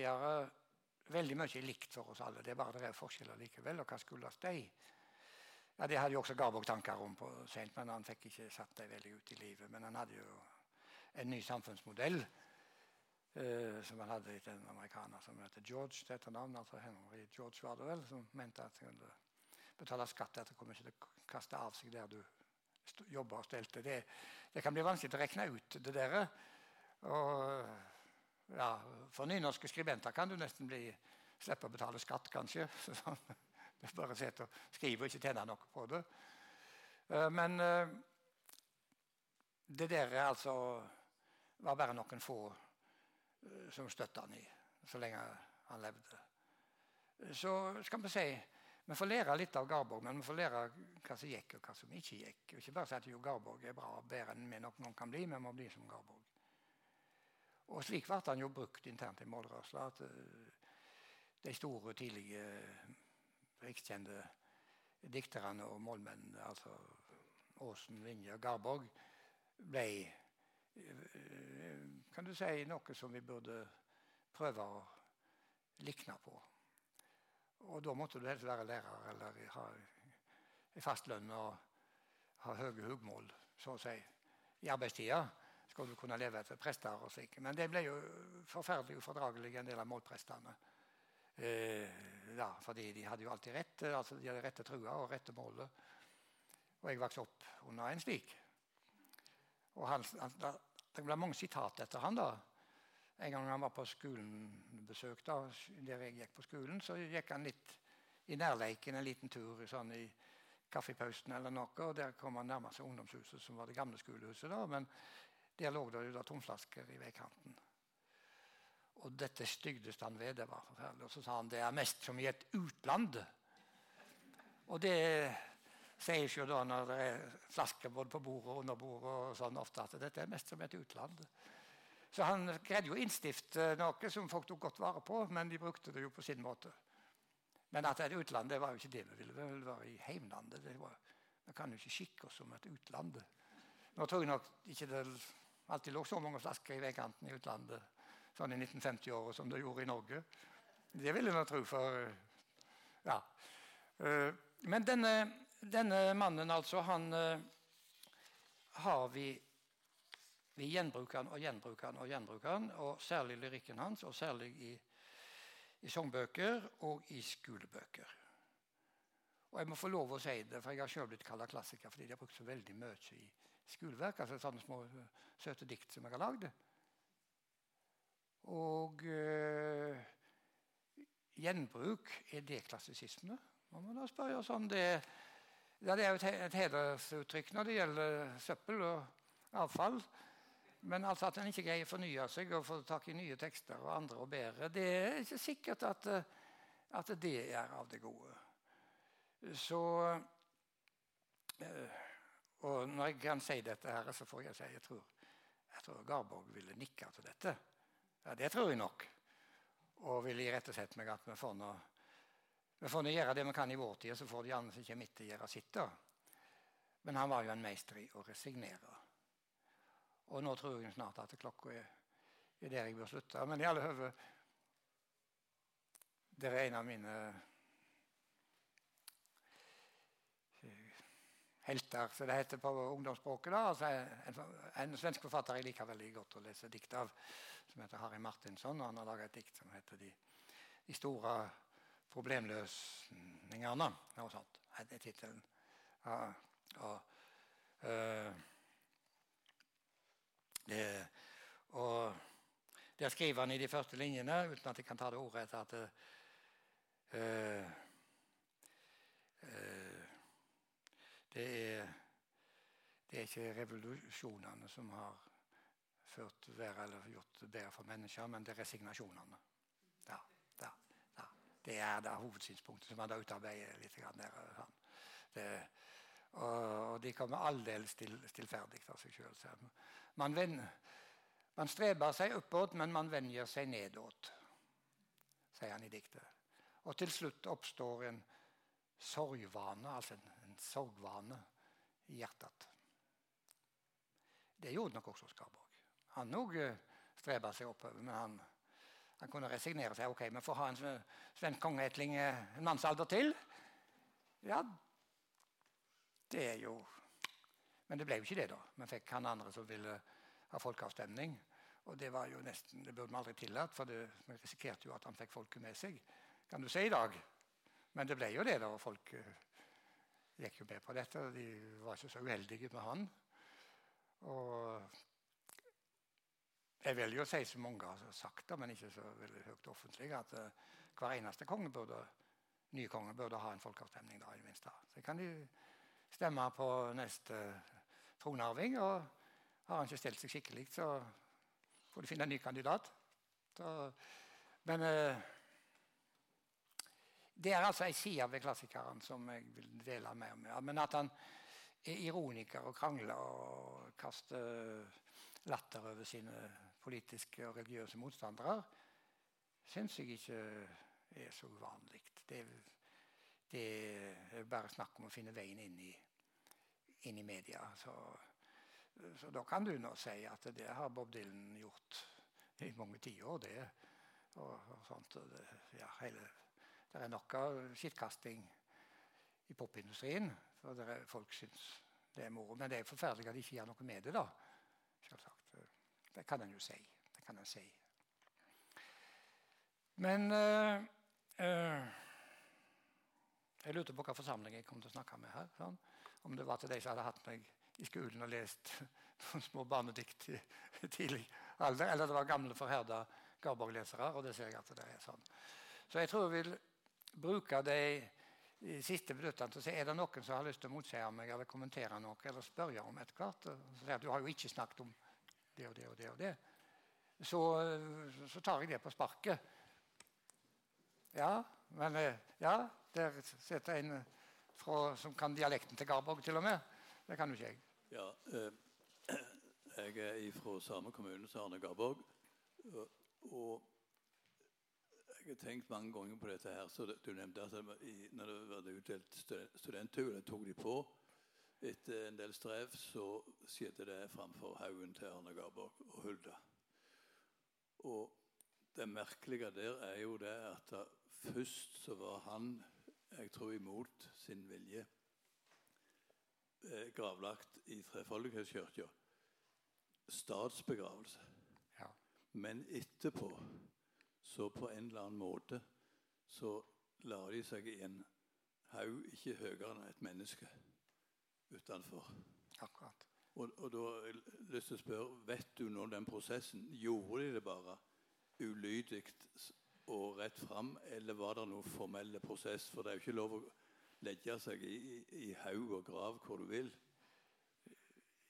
Veldig mye likt for oss alle. Det er bare det er forskjeller likevel. Og hva skyldes de? Ja, Det hadde jo også Garborg tanker om på sent, men han fikk ikke satt dem veldig ut i livet. Men han hadde jo en ny samfunnsmodell eh, som han hadde etter en amerikaner som heter George. til etternavn, altså Henry George var det vel, som mente at betale skatt etter hvor mye det kaste av seg der du jobber og stelte. Det, det, kan bli vanskelig å regne ut det der. Og, ja, for nynorske skribenter kan du nesten bli, slippe å betale skatt, kanskje. Så, du bare sitter og skriver og ikke tjener noe på det. Eh, men eh, det der altså var bare noen få eh, som støtta han i så lenge han levde. Så skal vi si vi får lære litt av Garborg, men vi får lære hva som gikk, og hva som ikke gikk. Ikke bare si at jo, Garborg er bra, bedre enn vi nok noen kan bli, vi må bli som Garborg. Og slik ble han jo brukt internt i målrørsla. At de store, tidlige, rikskjente dikterne og målmennene, altså Aasen, Vinje og Garborg, ble kan du si noe som vi burde prøve å likne på. Og da måtte du helst være lærer eller ha fast lønn og ha høye hugmål, så å si. I arbeidstida skulle du kunne leve etter prester og slik. Men det ble jo forferdelig ufordragelig, en del av målprestene. Eh, ja, fordi de hadde jo alltid rett. altså De hadde rette trua og rette målet. Og jeg vokste opp under en slik. Og han, han, Det ble mange sitat etter han da. En gang han var på skolenbesøk, da, der jeg gikk på skolen, så gikk han litt i nærleiken en liten tur sånn i kaffepausen eller noe. og Der kom han nærmest ungdomshuset, som var det gamle skolehuset. da, Men der lå det jo da tomflasker i veikanten. Og dette stygdes han ved. Det var forferdelig. Og så sa han det er mest som i et utland. Og det sier jo da når det er flasker både på bordet og under bordet, og sånn ofte at dette er mest som et utland. Så han greide jo å innstifte noe som folk tok godt vare på, men de brukte det jo på sin måte. Men at det er et utland, det var jo ikke det vi ville. Vi ville være i heimlandet. vi kan jo ikke skikke oss som et utland. Nå tror jeg nok ikke det alltid lå så mange flasker i veikanten i utlandet sånn i 1950-åra som det gjorde i Norge. Det vil en tro, for Ja. Eh, men denne, denne mannen, altså, han eh, har vi vi gjenbruker han og gjenbruker han og gjenbruker han, og særlig lyrikken hans, og særlig i, i sangbøker og i skolebøker. Og jeg må få lov å si det, for jeg har selv blitt kalt klassiker fordi de har brukt så veldig mye i skoleverk. altså Sånne små søte dikt som jeg har lagd. Og øh, gjenbruk, er det klassisisme? Må man da spørre sånn. Det, ja, det er jo et hedersuttrykk når det gjelder søppel og avfall. Men altså at en ikke greier å fornye seg og få tak i nye tekster og andre og bedre, det er ikke sikkert at, at det er av det gode. Så øh, Og når jeg kan si dette, her, så får jeg si jeg tror, jeg tror Garborg ville nikke til dette. Ja, Det tror jeg nok. Og vil irettesette meg at vi får nå vi får nå gjøre det vi kan i vår tid, så får de andre som kommer etter, gjøre sitt. Men han var jo en meister i å resignere. Og nå tror jeg snart at klokka er, er der jeg bør slutte. Men i alle høve Det er en av mine helter, som det heter på ungdomsspråket. da, altså en, en, svensk forfatter jeg liker veldig godt å lese dikt av, som heter Harry Martinsson. og Han har laga et dikt som heter De, de store problemløsningene. Noe sånt. Er tittelen. Ja, og, øh, det, og Der skriver han i de første linjene, uten at jeg kan ta det ordet etter at øh, uh, det, er, det er ikke revolusjonene som har ført været eller gjort det bedre for mennesker, men det er resignasjonene. Ja, ja, ja. Det er det hovedsynspunktet som han da utarbeider litt. Der, det, og, og de kommer aldeles still, stillferdig av seg sjøl. Man, man, streber seg oppåt, men man venjer seg nedåt, sier han i diktet. Og til slutt oppstår en sorgvane, altså en, sorgvane, i hjertet. Det gjorde nok også Skarborg. Han òg eh, streba seg oppover, men han, han, kunne resignere seg. Ok, vi får ha en svensk kongeetling eh, en mannsalder til. Ja, det er jo Men det ble jo ikke det, da. Vi fikk han andre som ville ha folkeavstemning. Og det var jo nesten, det burde vi aldri tillatt, for det, vi risikerte jo at han fikk folket med seg. Kan du si i dag. Men det ble jo det, da. Folk uh, gikk jo med på dette. og De var ikke så uheldige med han. Og jeg vil jo si, som mange har sagt det, men ikke så veldig høyt offentlig, at uh, hver eneste konge burde, ny konge burde ha en folkeavstemning. da, i det minste. Så kan de stemme på neste tronarving. Og har han ikke stelt seg skikkelig, så får de finne en ny kandidat. Så, men uh, det er altså ei side ved klassikeren som jeg vil dele mer med. Men at han er ironiker og krangler og kaster latter over sine politiske og religiøse motstandere, syns jeg ikke er så uvanlig. Det, det, er bare snakk om å finne veien inn i, inn i media. Så, så, da kan du nå si at det har Bob Dylan gjort i mange tiår, det. Og, og sånt. Det, ja, hele det er nok av skittkasting i popindustrien. For er, folk syns det er moro. Men det er forferdelig at de ikke gjør noe med det. da. Selvsagt. Det kan en jo si. Det kan en si. Men uh, uh, Jeg lurte på hvilken forsamling jeg kom til å snakke med her. Sånn. Om det var til de som hadde hatt meg i skolen og lest noen små barnedikt i tidlig alder, eller det var gamle, forherda Garborg-lesere. Og det ser jeg at det er sånn. Så jeg tror jeg vil bruke de siste minuttene til å si er det noen som har lyst til å motsi meg eller kommentere noe eller spørre om etter hvert. Så du har jo ikke snakket om det og det og det. og det. Så, så tar jeg det på sparket. Ja, men ja, der sitter en fra, som kan dialekten til Garborg, til og med. Det kan jo ikke jeg. Ja, eh, jeg er fra samme kommune som Arne Garborg. Og jeg har tenkt mange ganger på dette. her, så Du nevnte at i, når det var utdelt studenthue, tok de på. Etter en del strev så skjedde det framfor haugen til Arne Garborg og Hulda. Og det merkelige der er jo det at først så var han, jeg tror imot sin vilje, eh, gravlagt i Trefoldighetskirka. Statsbegravelse. Ja. Men etterpå så på en eller annen måte så la de seg i en haug ikke høyere enn et menneske utenfor. Akkurat. Og, og da har jeg lyst til å spørre, Vet du nå den prosessen? Gjorde de det bare ulydig og rett fram, eller var det noen formelle prosess? For det er jo ikke lov å legge seg i, i, i haug og grav hvor du vil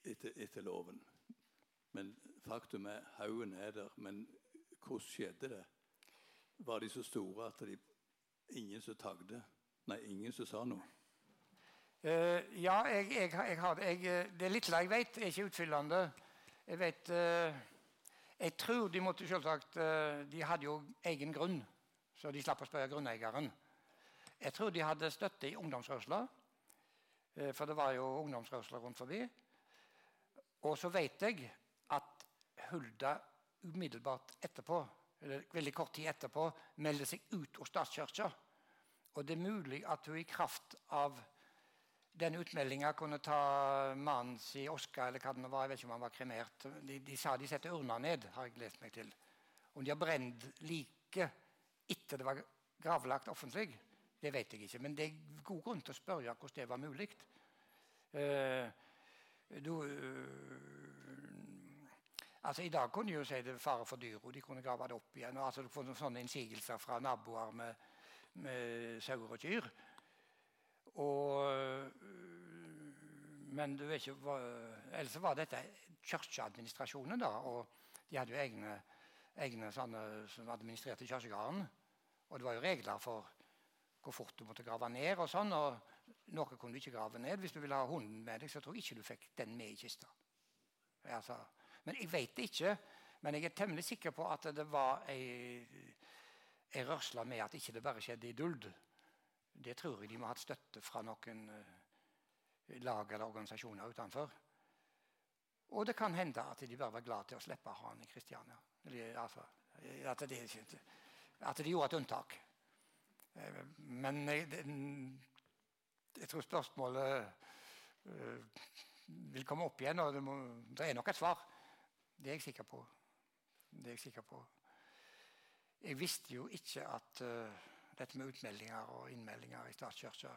etter, etter loven. Men faktum er haugen er der. Men hvordan skjedde det? Var de så store at de, ingen som tagde. Nei, ingen som sa noe. Uh, ja, jeg, jeg, jeg, har det. Jeg, det lille jeg vet, er ikke utfyllende. Jeg vet uh, Jeg tror de måtte selvsagt uh, De hadde jo egen grunn, så de slapp å spørre grunneieren. Jeg tror de hadde støtte i ungdomsrørsla, for det var jo ungdomsrørsler rundt forbi. Og så vet jeg at Hulda umiddelbart etterpå veldig kort tid etterpå melder seg ut av statskirka. Og det er mulig at hun i kraft av den utmeldinga kunne ta mannen sin Oskar eller hva det var. Jeg vet ikke om han var kremert. De, de sa de setter urna ned, har jeg lest meg til. Om de har brent liket etter det var gravlagt offentlig, det vet jeg ikke. Men det er god grunn til å spørre hvordan det var mulig. Uh, du, Altså, I dag kunne de jo si det fare for dyra. De kunne grave det opp igjen. og altså, Du får sånne innsigelser fra naboer med, med sauer og kyr. Og, øh, men du vet ikke hva, ellers var dette kirkeadministrasjonen. da, og De hadde jo egne, egne sånne som administrerte kirkegården. Og det var jo regler for hvor fort du måtte grave ned. og sånn, og Noe kunne du ikke grave ned. Hvis du ville ha hunden med deg, så tror jeg ikke du fikk den med i kista. Altså, men jeg vet det ikke. Men jeg er temmelig sikker på at det var ei, ei rørsle med at ikke det bare skjedde i duld. Det tror jeg de må ha hatt støtte fra noen uh, lag eller organisasjoner utenfor. Og det kan hende at de bare var glad til å slippe å ha han i Kristiania. Altså, at, at de gjorde et unntak. Eh, men jeg, jeg tror spørsmålet vil komme opp igjen, og det, må, det er nok et svar. Det er jeg sikker på. Det er jeg sikker på. Jeg visste jo ikke at uh, dette med utmeldinger og innmeldinger i statskirka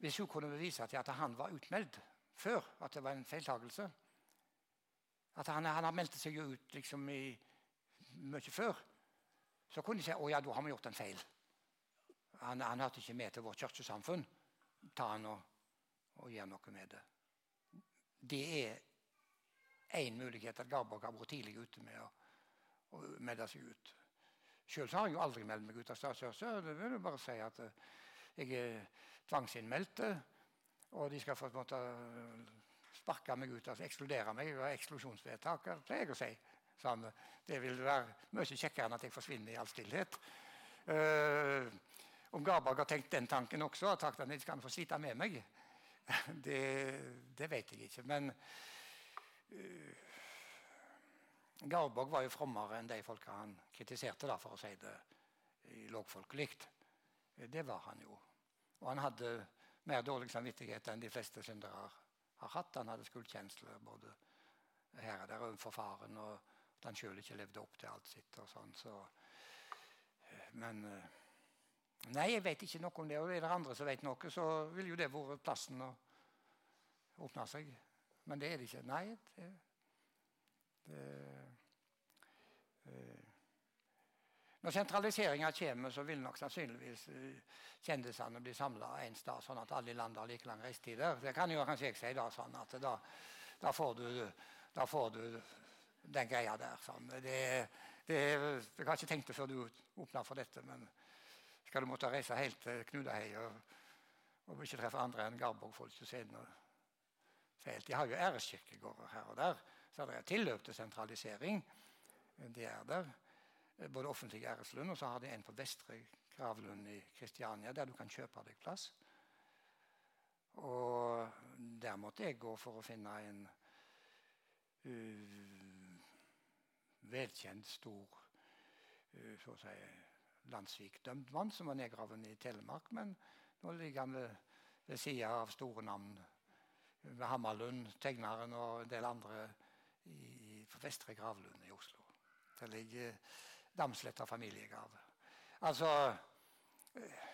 hvis hun kunne bevise at han var utmeldt før, at det var en feiltagelse At han, han meldt seg ut liksom i, mye før. Så kunne de si å ja, da har vi gjort en feil. Han, han hørte ikke med til vårt kirkesamfunn. Ta han og, og gjør noe med det. Det er én mulighet at Garborg har vært tidlig ute med å, å melde seg ut. Sjøl har jeg jo aldri meldt meg ut av statskirka. Det vil jeg bare si at eh, jeg er tvangsinnmeldt. Og de skal få måtte sparke meg ut, altså ekskludere meg. Jeg har eksklusjonsvedtak, pleier jeg å si. Sånn, det vil være mye kjekkere enn at jeg forsvinner i all stillhet. Uh, om Garberg har tenkt den tanken også, og han at de skal få slite med meg, det, det, vet jeg ikke. Men Garborg var jo frommere enn de folka han kritiserte, da, for å si det lågfolkelig. Det var han jo. Og han hadde mer dårlig samvittighet enn de fleste syndere har hatt. Han hadde skuldkjensler både her og der overfor faren, og at han sjøl ikke levde opp til alt sitt. og sånn. Så, men Nei, jeg vet ikke noe om det. Og er det andre som vet noe, så ville jo det vært plassen å åpne seg. Men det er det ikke. Nei. det det, eh, når sentraliseringa kommer, så vil nok sannsynligvis eh, kjendisene bli samla en sted, sånn at alle i landet har like lang reisetider. Det kan jo kanskje jeg si da, sånn at da, da, får du, da, får du, den greia der. Sånn. Det, det, jeg har ikke tenkt det før du åpna for dette, men skal du måtte reise helt til Knudahei og, og ikke treffe andre enn Garborg-folk, så er det fælt. De har jo æreskirkegårder her og der. Så det er tilløp til sentralisering. De er der. Både offentlig æreslund, og så har de en på Vestre gravlund i Kristiania, der du kan kjøpe deg plass. Og der måtte jeg gå for å finne en uh, velkjent, stor uh, så å si, landssvikdømt mann som var nedgraven i Telemark. Men nå ligger han ved, ved sida av store navn. Ved Hammarlund, tegneren og en del andre i, på Vestre gravlund i Oslo. Der ligger Damsletta familiegrav. Altså eh,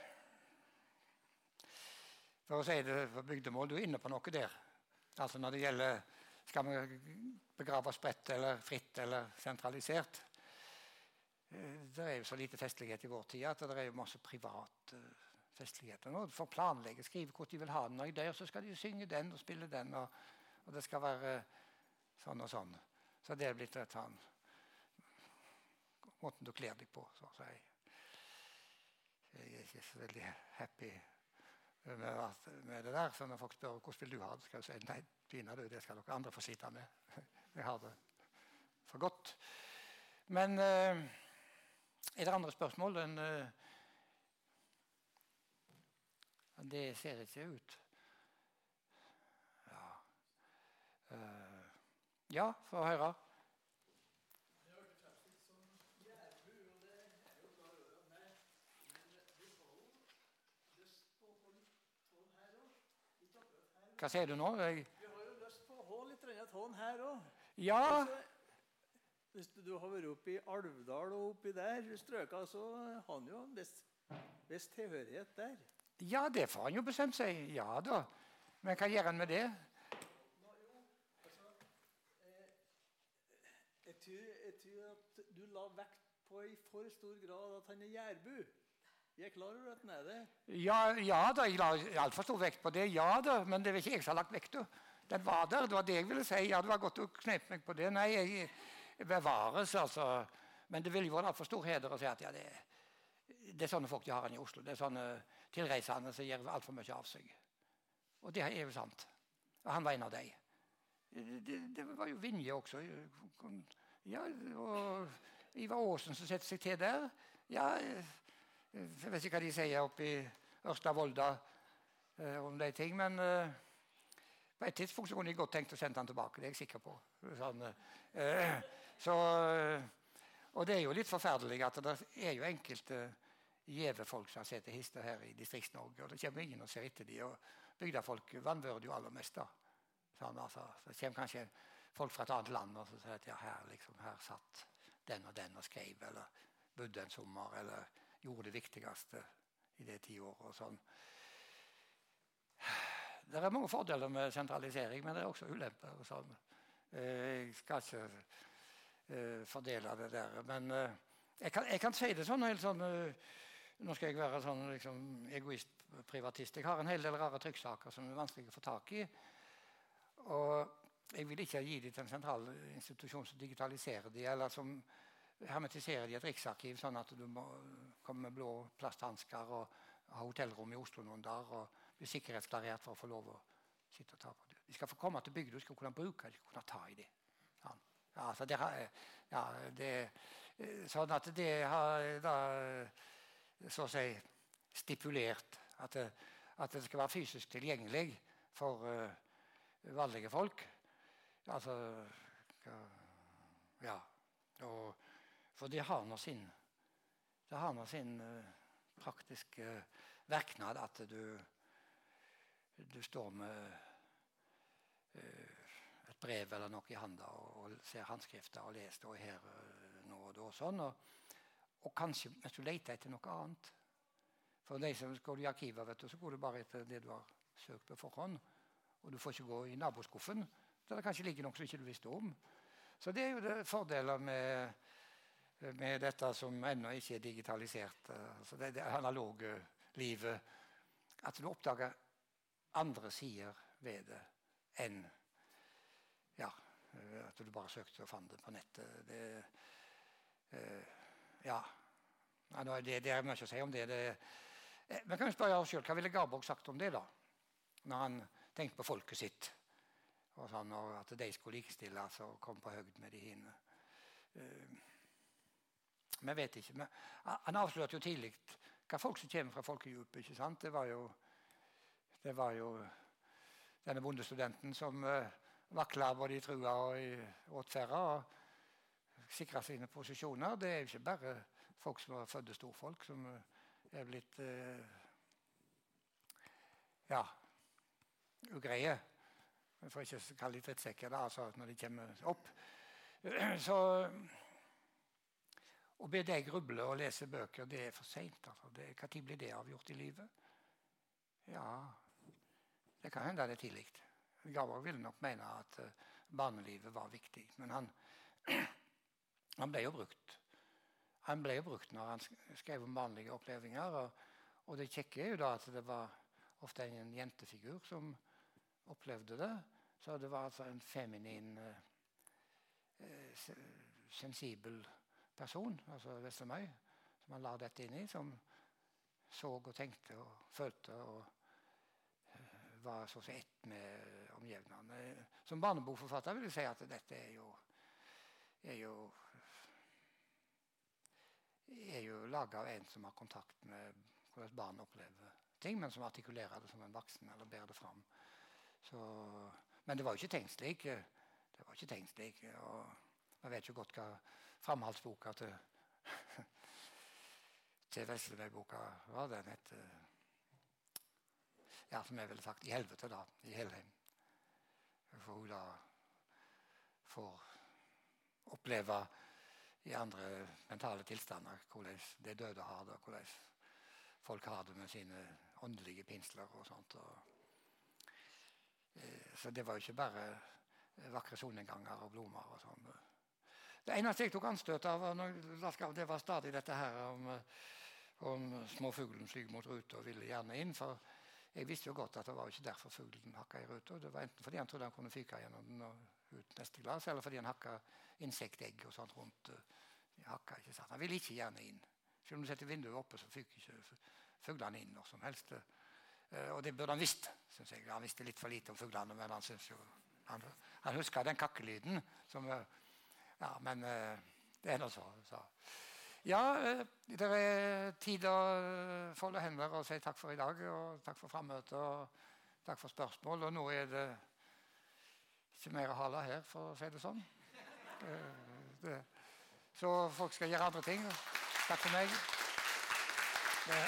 For å si det på bygdemål, du er inne på noe der. Altså Når det gjelder skal vi begrave spredt eller fritt eller sentralisert. Eh, det er jo så lite festlighet i vår tid at det er jo masse privat eh, Og får planlegge, skrive hvor de vil ha den. Når jeg dør, så skal de synge den og spille den. Og, og det skal være sånn og sånn. Så det er blitt rett sånn Måten du kler deg på, så å si. Jeg er ikke så veldig happy med, med det der. Så når folk spør hvordan vil du ha det, skal jeg si nei, pinadø, det skal dere andre få sitte med. Jeg har det for godt. Men uh, er det andre spørsmål? enn uh, det ser ikke ut. Ja. Uh, ja, få høre. Hva sier du nå? Jeg... Vi har jo lyst på å ha litt tån her òg. Ja. Hvis du har vært oppe i Alvdal og oppi der strøka, så har han jo en viss tilhørighet der. Ja, det får han jo bestemt seg. Ja da. Men hva gjør han med det? Jeg tror at du la vekt på i for stor grad at han er jærbu. Jeg er klar over at han er det. Ja, ja da, jeg la altfor stor vekt på det. Ja da, men det er ikke jeg som har lagt vekta. Den var der. Det var det jeg ville si. Ja, det var godt å knepe meg på det. Nei, jeg, bevares, altså. Men det ville jo vært altfor stor heder å si at ja, det, det, er sånne folk de har her i Oslo. Det er sånne tilreisende som gjør altfor mye av seg. Og det er jo sant. Og han var en av dem. Det, det, var jo Vinje også. Ja, og Ivar Aasen som setter seg til der. Ja, jeg vet ikke hva de sier oppe i Ørsta-Volda eh, om de ting, men eh, på et tidspunkt så kunne de godt tenkt å sende han tilbake. Det er jeg sikker på. Sånn, så, og det er jo litt forferdelig at det er jo enkelte gjeve folk som sett hister her i Distrikts-Norge. Og det kommer ingen og ser etter dem. Og bygdefolk vanvører jo aller mest. da. Sånn, altså, det kommer kanskje folk fra et annet land og så sier at ja, her, liksom, her satt den og den og skrev, eller bodde en sommer, eller gjorde det viktigste i det tiåret. og sånn. det er mange fordeler med sentralisering, men det er også ulemper. og Sånn. Eh, Jeg skal ikke eh, fordele det der. Men eh, jeg kan, jeg kan si det sånn helt sånn Nå skal jeg være sånn liksom, egoist-privatist. Jeg har en hel del rare trykksaker som er vanskelig å få tak i. Og jeg vil ikke gi dem til en sentral institusjon som digitaliserer dem, eller som hermetiserer dem i et riksarkiv, sånn at du må komme med blå plasthansker og ha hotellrom i Oslo noen dager og bli sikkerhetsklarert for å få lov å sitte og ta på det. De skal få komme til bygda, de skal kunne bruke de skal kunne ta i det. Ja, ja, så det, ja, det Sånn at det har da så å si stipulert at det, at det skal være fysisk tilgjengelig for uh, vanlige folk. Altså Ja. Og, for det har nå sin, det har noe sin uh, praktiske verknad at du, du står med uh, et brev eller noe i handa og, og ser håndskrifta og leser og her nå og da. og sånn, og, og kanskje mens du leter etter noe annet. For de som går i arkivet, vet du, så går du bare etter det du har søkt på forhånd. Og du får ikke gå i naboskuffen der det kanskje ligger noe som ikke du visste om. Så det er jo det fordeler med, med dette som ennå ikke er digitalisert. Altså det, det analoge livet. At du oppdager andre sider ved det enn ja, at du bare søkte og fant det på nettet. Det, eh, ja. Det, det, er mye å si om det. det men kan vi spørre oss selv, Hva ville Garborg sagt om det, da? Når han tenkte på folket sitt, og, sånn, og at de skulle likestilles og komme på høgd med de hine. Uh, vi vet ikke. Men han avslørte jo tidlig hva folk som kommer fra folkedypet. ikke sant? Det var jo, det var jo denne bondestudenten som uh, vakla både i trua og i åtferda og sikra sine posisjoner. Det er jo ikke bare folk som var fødte storfolk, som er blitt uh, ja, ugreie. For ikke å kalle de drittsekker da, altså når de kommer opp. Så å be deg gruble og lese bøker, det er for seint. Altså. Når blir det avgjort i livet? Ja, det kan hende det er tidlig. Gavar ville nok mene at uh, barnelivet var viktig. Men han, han ble jo brukt. Han ble brukt når han skrev om vanlige opplevelser. Og, og det kjekke er jo da at det var ofte en jentefigur som opplevde det. Så det var altså en feminin, eh, sensibel person, altså Vestermøy, som han la dette inn i, som så og tenkte og følte og uh, var så å si ett med omgivningene. Som barnebokforfatter vil jeg si at dette er jo, er jo er jo laga av en som har kontakt med hvordan barn opplever ting, men som artikulerer det som en voksen eller bærer det fram. Så, men det var jo ikke tenkt slik. Det var ikke tenkt slik. Og man vet jo godt hva framhaldsboka til, til Veslemøy-boka var. Den het ja, som jeg ville sagt i helvete, da. I Helheim. For hun da får oppleve i andre mentale tilstander hvordan de døde har det, og hvordan folk har det med sine åndelige pinsler og sånt. Og, eh, så det var jo ikke bare vakre solnedganger og blomster og sånn. Det eneste jeg tok anstøt av, det var stadig dette her om, om småfuglen flyr mot ruta og ville gjerne inn. For jeg visste jo godt at det var ikke derfor fuglen hakka i ruta. Det var enten fordi han trodde han kunne fyke gjennom den og ut neste glass, eller fordi han hakka insektegg og sånt rundt. Hakka, ikke sant? Han ville ikke gjerne inn. Selv om du setter vinduet oppe, så fikk ikke fuglene inn når som helst. Uh, og det burde han visst, Synes jeg. Han visste litt for lite om fuglene, men han synes jo han, han huska den kakkelyden. Som, uh, ja, men det er nå så. så. Ja, det er tid å folde hender og si takk for i dag. Og takk for frammøtet og takk for spørsmål. Og nå er det ikke mer å hale her, for å si det sånn. Det, så folk skal gjøre andre ting. Takk for meg. Det,